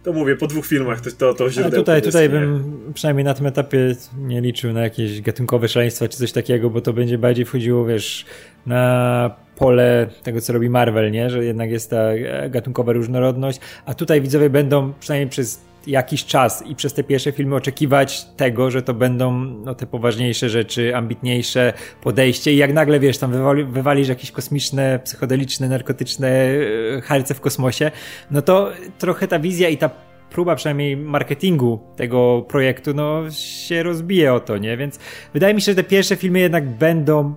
to mówię, po dwóch filmach to, to, to źródełko tutaj, tutaj bym przynajmniej na tym etapie nie liczył na jakieś gatunkowe szaleństwa czy coś takiego, bo to będzie bardziej wchodziło, wiesz, na pole tego, co robi Marvel, nie? Że jednak jest ta gatunkowa różnorodność, a tutaj widzowie będą przynajmniej przez jakiś czas i przez te pierwsze filmy oczekiwać tego, że to będą no, te poważniejsze rzeczy, ambitniejsze podejście i jak nagle, wiesz, tam wywali, wywalisz jakieś kosmiczne, psychodeliczne, narkotyczne e, harce w kosmosie, no to trochę ta wizja i ta próba przynajmniej marketingu tego projektu, no się rozbije o to, nie? Więc wydaje mi się, że te pierwsze filmy jednak będą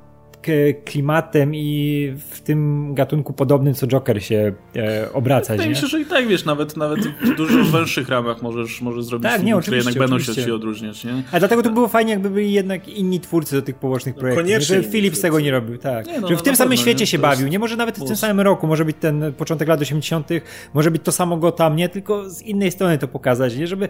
klimatem i w tym gatunku podobnym, co Joker się e, obraca. Wydaje mi się, że i tak, wiesz, nawet, nawet w dużo węższych ramach możesz, możesz zrobić tak, film, które jednak będą się, się odróżniać, nie? A dlatego to było fajnie, jakby byli jednak inni twórcy do tych pobocznych no, projektów. Koniecznie. Że Philips tego nie robił, tak. Nie, no, że w tym samym świecie nie? się bawił, nie może nawet w tym samym roku, może być ten początek lat 80., może być to samo go tam, nie? Tylko z innej strony to pokazać, nie? Żeby,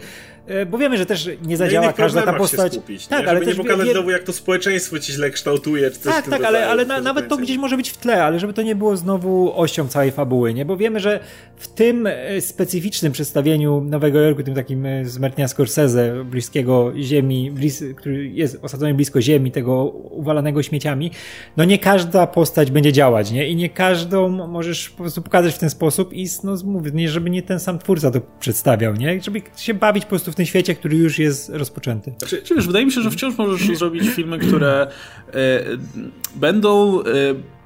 e, bo wiemy, że też nie zadziała każda ta postać. Skupić, tak, ale też nie pokazać wie... znowu, jak to społeczeństwo ci źle kształtuje, czy coś tak, tak, ale, ale na, nawet to gdzieś może być w tle, ale żeby to nie było znowu ością całej fabuły, nie? Bo wiemy, że w tym e, specyficznym przedstawieniu Nowego Jorku, tym takim e, z Martina Scorsese, bliskiego ziemi, blis, który jest osadzony blisko ziemi, tego uwalanego śmieciami, no nie każda postać będzie działać, nie? I nie każdą możesz po prostu pokazać w ten sposób i no mówię, nie, żeby nie ten sam twórca to przedstawiał, nie? Żeby się bawić po prostu w tym świecie, który już jest rozpoczęty. Znaczy, wiesz, wydaje mi się, że wciąż możesz zrobić filmy, które e, będą e,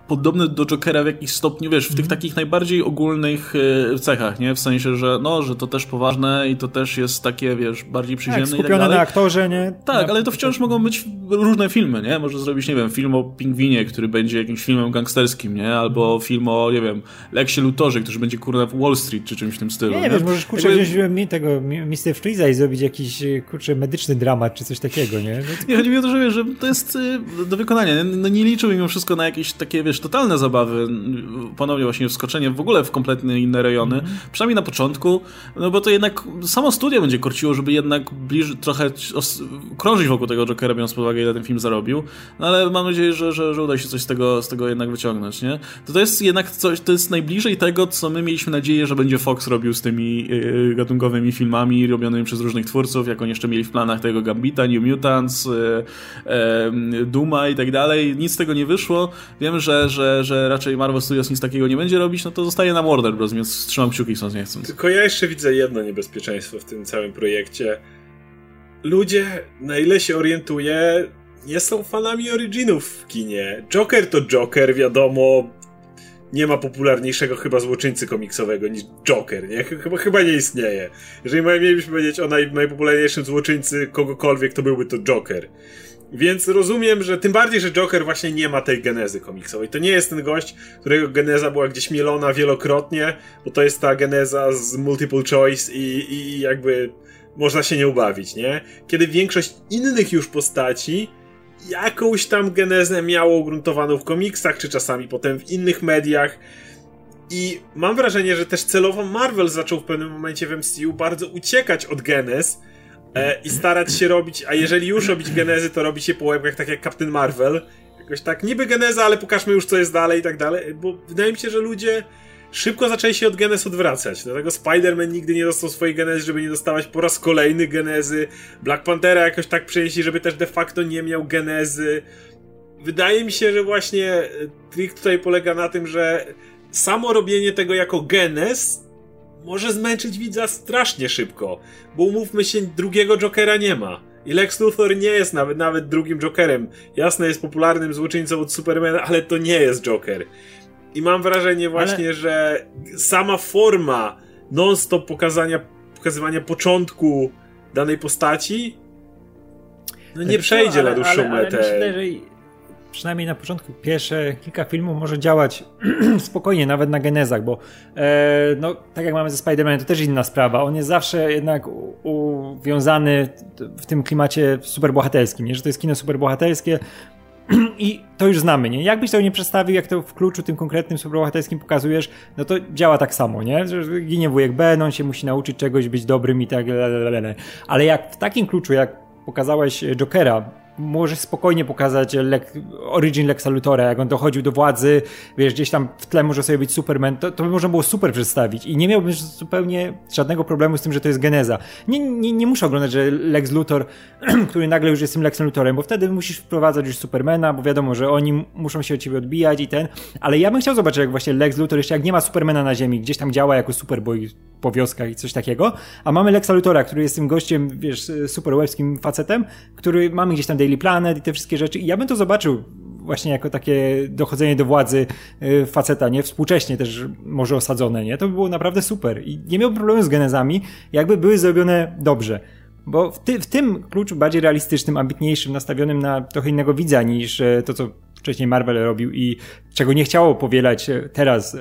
podobny do Jokera w jakiś stopniu, wiesz, w tych mhm. takich najbardziej ogólnych e, cechach, nie? W sensie, że no, że to też poważne i to też jest takie, wiesz, bardziej tak, przyziemne tak, i tak dalej. na aktorze, nie? Tak, na... ale to wciąż mogą być różne filmy, nie? Może zrobić, nie wiem, film o pingwinie, który będzie jakimś filmem gangsterskim, nie? Albo mhm. film o, nie wiem, Leksie Lutorze, który będzie, kurwa, w Wall Street, czy czymś w tym stylu. Nie, nie? wiesz, możesz, kurczę, Jakby... wziąć mi tego Mr. Freeza i zrobić jakiś, kurczę, medyczny dramat, czy coś takiego, nie? No, nie, chodzi mi o to, że, wiesz, że to jest y, do wykonania. No nie liczył mimo wszystko na jakieś takie, wiesz, totalne zabawy ponownie właśnie wskoczenie w ogóle w kompletnie inne rejony, mm -hmm. przynajmniej na początku, no bo to jednak samo studio będzie korciło, żeby jednak bliżej, trochę krążyć wokół tego Jokera, biorąc pod uwagę, ile ten film zarobił, no ale mam nadzieję, że, że, że uda się coś z tego, z tego jednak wyciągnąć, nie? To to jest jednak coś, to jest najbliżej tego, co my mieliśmy nadzieję, że będzie Fox robił z tymi yy, gatunkowymi filmami robionymi przez różnych twórców, jak oni jeszcze mieli w planach tego Gambita, New Mutants, yy, yy, Duma i tak dalej. Nic z tego nie wyszło. Wiem, że, że, że raczej Marvel Studios nic takiego nie będzie robić, no to zostaje na Warner Bros., więc trzymam kciuki chcąc nie chcąc. Tylko ja jeszcze widzę jedno niebezpieczeństwo w tym całym projekcie. Ludzie, na ile się orientuję, nie są fanami originów w kinie. Joker to Joker, wiadomo, nie ma popularniejszego chyba złoczyńcy komiksowego niż Joker, nie? Chyba, chyba nie istnieje. Jeżeli mielibyśmy powiedzieć o naj, najpopularniejszym złoczyńcy kogokolwiek, to byłby to Joker. Więc rozumiem, że tym bardziej, że Joker właśnie nie ma tej genezy komiksowej. To nie jest ten gość, którego geneza była gdzieś mielona wielokrotnie, bo to jest ta geneza z multiple choice i, i jakby można się nie ubawić, nie? Kiedy większość innych już postaci jakąś tam genezę miało ugruntowaną w komiksach, czy czasami potem w innych mediach. I mam wrażenie, że też celowo Marvel zaczął w pewnym momencie w MCU bardzo uciekać od genez, e, i starać się robić, a jeżeli już robić genezy, to robi się po łebkach tak jak Captain Marvel. Jakoś tak, niby geneza, ale pokażmy już co jest dalej i tak dalej, bo wydaje mi się, że ludzie szybko zaczęli się od genez odwracać. Dlatego Spider-Man nigdy nie dostał swojej genezy, żeby nie dostawać po raz kolejny genezy. Black Panthera jakoś tak przenieśli, żeby też de facto nie miał genezy. Wydaje mi się, że właśnie trik tutaj polega na tym, że samo robienie tego jako genez może zmęczyć widza strasznie szybko, bo umówmy się, drugiego Jokera nie ma. I Lex Luthor nie jest nawet, nawet drugim Jokerem. Jasne, jest popularnym złoczyńcą od Supermana, ale to nie jest Joker. I mam wrażenie właśnie, ale... że sama forma non-stop pokazania, pokazywania początku danej postaci no nie przejdzie na dłuższą metę. Myślę, że przynajmniej na początku pierwsze kilka filmów może działać spokojnie, nawet na genezach, bo e, no, tak jak mamy ze Spider-Manem, to też inna sprawa. On jest zawsze jednak uwiązany w tym klimacie superbohaterskim, nie? że to jest kino superbohaterskie, i to już znamy, nie? Jakbyś to nie przedstawił, jak to w kluczu tym konkretnym superbohaterskim pokazujesz, no to działa tak samo, nie? Że ginie wujek Ben, on się musi nauczyć czegoś, być dobrym i tak, ale jak w takim kluczu, jak pokazałeś Jokera, możesz spokojnie pokazać origin Lexa Luthora, jak on dochodził do władzy, wiesz, gdzieś tam w tle może sobie być Superman, to, to by można było super przedstawić i nie miałbym zupełnie żadnego problemu z tym, że to jest geneza. Nie, nie, nie muszę oglądać, że Lex Luthor, który nagle już jest tym Lexem Luthorem, bo wtedy musisz wprowadzać już Supermana, bo wiadomo, że oni muszą się od ciebie odbijać i ten, ale ja bym chciał zobaczyć, jak właśnie Lex Luthor, jeszcze jak nie ma Supermana na ziemi, gdzieś tam działa jako Superboy po wioskach i coś takiego, a mamy Lexa Luthora, który jest tym gościem, wiesz, superwebskim facetem, który mamy gdzieś tam Daily Planet i te wszystkie rzeczy i ja bym to zobaczył właśnie jako takie dochodzenie do władzy y, faceta, nie? Współcześnie też może osadzone, nie? To by było naprawdę super i nie miał problemu z genezami, jakby były zrobione dobrze. Bo w, ty, w tym kluczu bardziej realistycznym, ambitniejszym, nastawionym na trochę innego widza niż e, to, co wcześniej Marvel robił i czego nie chciało powielać e, teraz e,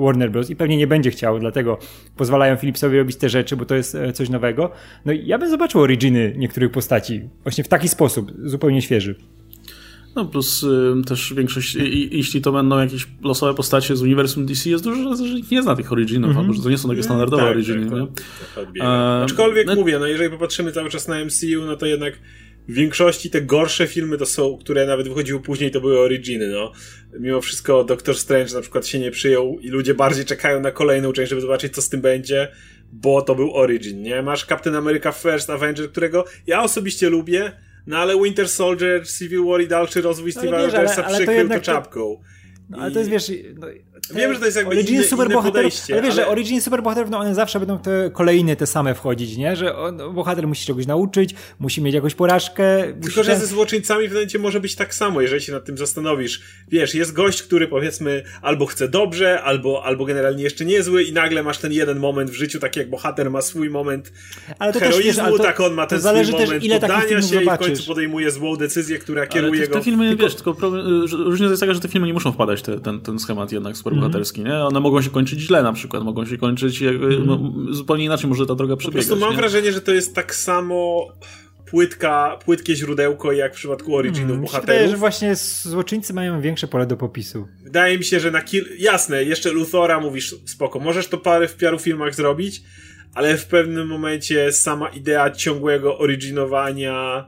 Warner Bros. i pewnie nie będzie chciało, dlatego pozwalają Philipsowi robić te rzeczy, bo to jest coś nowego. No i ja bym zobaczył originy niektórych postaci właśnie w taki sposób, zupełnie świeży. No plus y, też większość, i, jeśli to będą jakieś losowe postacie z uniwersum DC, jest dużo razy, że nikt nie zna tych originów, mm -hmm. albo że to nie są takie standardowe tak, originy. Tak, tak, tak, Aczkolwiek no, mówię, no jeżeli popatrzymy cały czas na MCU, no to jednak w większości te gorsze filmy to są, które nawet wychodziły później, to były originy, no. Mimo wszystko Doctor Strange na przykład się nie przyjął i ludzie bardziej czekają na kolejną część, żeby zobaczyć, co z tym będzie, bo to był origin, nie? Masz Captain America First Avenger, którego ja osobiście lubię, no ale Winter Soldier, Civil War i dalszy rozwój Steve'a Rogersa przykrył to czapką. No, ale to jest, wiesz, no, Wiem, że to jest jakby origin inne, superbohaterów, inne ale wiesz, ale... że origin superbohaterów, no one zawsze będą te kolejne, te same wchodzić, nie? Że on, bohater musi czegoś nauczyć, musi mieć jakąś porażkę. Tylko, że ze złoczyńcami w momencie może być tak samo, jeżeli się nad tym zastanowisz. Wiesz, jest gość, który powiedzmy albo chce dobrze, albo, albo generalnie jeszcze niezły i nagle masz ten jeden moment w życiu, tak jak bohater ma swój moment ale to heroizmu, też, wiesz, to, tak on ma ten swój moment ile poddania się i w końcu podejmuje złą decyzję, która kieruje go. Te filmy, tylko... wiesz, tylko problem, różnica jest taka, że te filmy nie muszą wpadać te, ten, ten schemat jednak superbohaterski, mm -hmm. nie? One mogą się kończyć źle na przykład, mogą się kończyć mm. no, zupełnie inaczej może ta droga przebiegać. Po prostu mam nie? wrażenie, że to jest tak samo płytka, płytkie źródełko jak w przypadku Originów hmm, bohaterów. Wydaje, że właśnie złoczyńcy mają większe pole do popisu. Wydaje mi się, że na kil... Jasne, jeszcze Luthora mówisz, spoko, możesz to parę w paru filmach zrobić, ale w pewnym momencie sama idea ciągłego originowania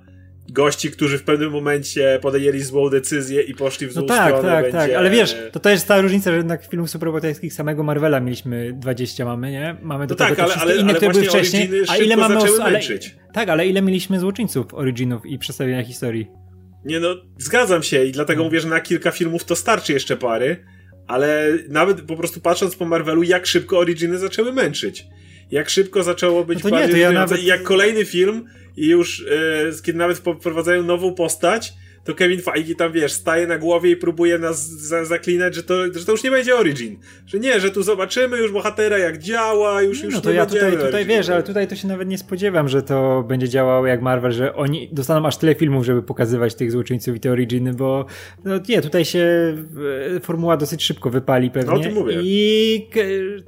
gości, którzy w pewnym momencie podjęli złą decyzję i poszli w złą no tak, stronę. Tak, będzie... tak, ale wiesz, to też jest ta różnica, że jednak filmów superbohaterskich samego Marvela mieliśmy 20 mamy, nie? Mamy do no tego tak, ale, ale, inne, ale które były wcześniej. A ile mamy ale, Tak, ale ile mieliśmy złoczyńców originów i przedstawienia historii? Nie no, zgadzam się i dlatego hmm. mówię, że na kilka filmów to starczy jeszcze pary, ale nawet po prostu patrząc po Marvelu, jak szybko originy zaczęły męczyć. Jak szybko zaczęło być no to nie, ja nawet... jak kolejny film i już e, kiedy nawet wprowadzają nową postać, to Kevin Feige tam, wiesz, staje na głowie i próbuje nas za zaklinać, że to, że to już nie będzie Origin. Że nie, że tu zobaczymy już bohatera jak działa, już, już no to nie ja tutaj, tutaj wiesz, ale tutaj to się nawet nie spodziewam, że to będzie działało jak Marvel, że oni dostaną aż tyle filmów, żeby pokazywać tych złoczyńców i te Originy, bo no nie, tutaj się e, formuła dosyć szybko wypali pewnie. No, o tym mówię. I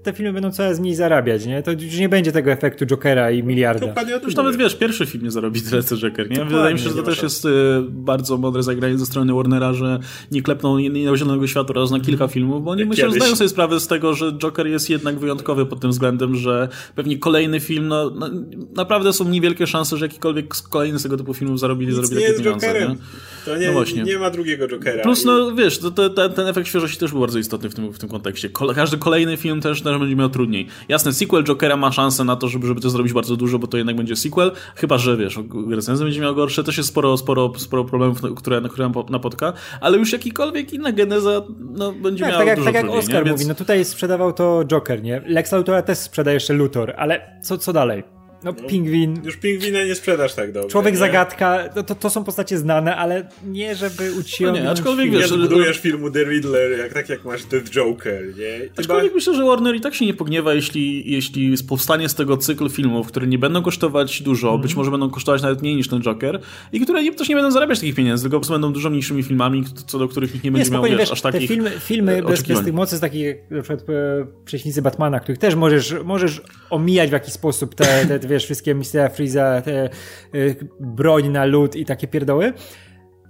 te filmy będą coraz mniej zarabiać, nie? To już nie będzie tego efektu Jokera i miliarda. Dokładnie już nawet wiesz, pierwszy film nie zarobi tyle co Joker, nie? Wydaje mi się, że to też jest y, bardzo mądre zagranie ze strony Warnera, że nie klepną nie zielonego światła raz na kilka filmów, bo oni myślę, że zdają sobie sprawę z tego, że Joker jest jednak wyjątkowy pod tym względem, że pewnie kolejny film, no, no naprawdę są niewielkie szanse, że jakikolwiek kolejny z tego typu filmów zarobili, Nic zarobili nie takie pieniądze. Jokerem. Nie? To nie, no właśnie. nie ma drugiego Jokera. Plus, no wiesz, to, to, to, ten efekt świeżości też był bardzo istotny w tym, w tym kontekście. każdy kolejny film też, też będzie miał trudniej. Jasne, sequel Jokera ma szansę na to, żeby, żeby to zrobić bardzo dużo, bo to jednak będzie sequel, chyba, że wiesz, recenzja będzie miał gorsze, też jest sporo, sporo, sporo problemów która, na którą napotka, ale już jakikolwiek inna geneza no, będzie tak, miała tak jak, dużo tak jak trudniej, Oscar nie? mówi, no tutaj sprzedawał to Joker, nie? Lex Luthora też sprzedaje jeszcze Luthor, ale co, co dalej? No, pingwin. Już pingwina nie sprzedasz tak dobrze. Człowiek nie? zagadka, to, to, to są postacie znane, ale nie żeby uciągnąć. No nie, aczkolwiek film. wiesz, Nie że- budujesz filmu The Riddler, jak, tak jak masz The Joker, nie? Chyba... Aczkolwiek myślę, że Warner i tak się nie pogniewa, jeśli, jeśli powstanie z tego cykl filmów, które nie będą kosztować dużo, Mhm. być może będą kosztować nawet mniej niż ten Joker i które nie, też nie będą zarabiać takich pieniędzy, tylko po prostu będą dużo mniejszymi filmami, co do których nikt nie Nie, będzie miał spokojnie, wiesz, wiesz, aż te takich filmy, filmy e, bez, bez tych mocy, z takich jak na przykład e, Prześnicy Batmana, których też możesz, możesz omijać w jakiś sposób te, te, te wiesz, wszystkie Mistera Freeza, te e, broń na lód i takie pierdoły,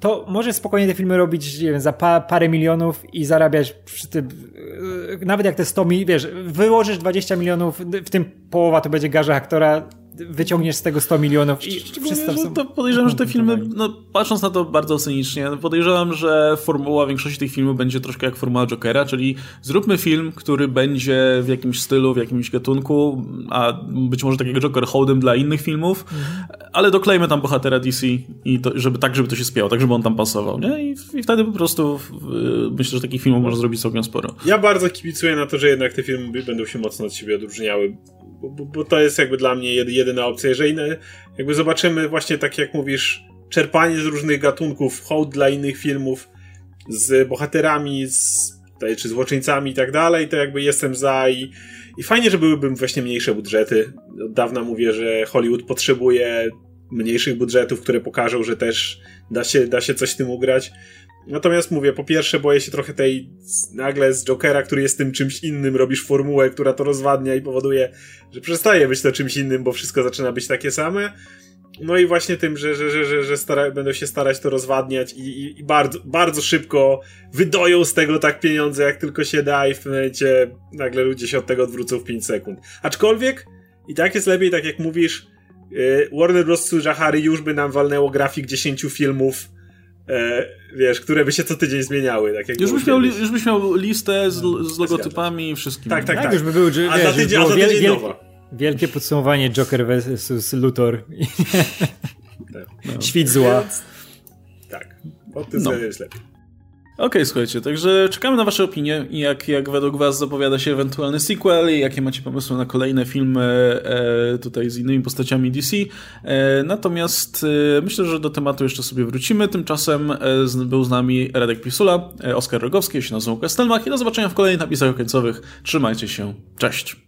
to możesz spokojnie te filmy robić, wiem, za pa, parę milionów i zarabiać przy tym, e, nawet jak te 100 milionów, wiesz, wyłożysz 20 milionów, w tym połowa to będzie garza aktora, wyciągniesz z tego 100 milionów i że sobie- to podejrzewam, że te filmy, no, patrząc na to bardzo cynicznie, no, podejrzewam, że formuła większości tych filmów będzie troszkę jak formuła Jokera, czyli zróbmy film, który będzie w jakimś stylu, w jakimś gatunku, a być może takiego Joker hołdem dla innych filmów, ale doklejmy tam bohatera DC i to, żeby tak, żeby to się spiało, tak, żeby on tam pasował, nie? I, i wtedy po prostu y, myślę, że takich filmów można zrobić całkiem sporo. Ja bardzo kibicuję na to, że jednak te filmy będą się mocno od siebie odróżniały, bo, bo, bo to jest jakby dla mnie jedy- jedyna opcja. Jeżeli jakby zobaczymy właśnie tak jak mówisz, czerpanie z różnych gatunków, hołd dla innych filmów, z bohaterami, z, czy złoczyńcami i tak dalej, to jakby jestem za i, i fajnie, że byłyby właśnie mniejsze budżety. Od dawna mówię, że Hollywood potrzebuje mniejszych budżetów, które pokażą, że też da się, da się coś z tym ugrać. Natomiast mówię, po pierwsze boję się trochę tej nagle z Jokera, który jest tym czymś innym, robisz formułę, która to rozwadnia i powoduje, że przestaje być to czymś innym, bo wszystko zaczyna być takie same. No i właśnie tym, że, że, że, że, że stara, będą się starać to rozwadniać i, i, i bardzo, bardzo szybko wydoją z tego tak pieniądze, jak tylko się da i w momencie nagle ludzie się od tego odwrócą w 5 sekund. Aczkolwiek i tak jest lepiej, tak jak mówisz, yy, Warner Bros. Harry już by nam walnęło grafik 10 filmów, e, wiesz, które by się co tydzień zmieniały. Tak jak Już byś miał, li- już byś miał listę z, z logotypami i wszystkim. Tak, tak, Tak, tak. już by był, że, A wiesz, za tydzień, a za wiel- tydzień wiel- nowa. Wielkie podsumowanie Joker versus Luthor. Tak. Świt zła. Więc- Tak. O tym No. no. jest lepiej. Okej, słuchajcie, także czekamy na wasze opinie i jak, jak według was zapowiada się ewentualny sequel i jakie macie pomysły na kolejne filmy e, tutaj z innymi postaciami DC. E, natomiast e, myślę, że do tematu jeszcze sobie wrócimy. Tymczasem e, z, był z nami Radek Pisula, e, Oskar Rogowski, ja się nazywam Łukasz Stelmach i do zobaczenia w kolejnych napisach końcowych. Trzymajcie się, cześć!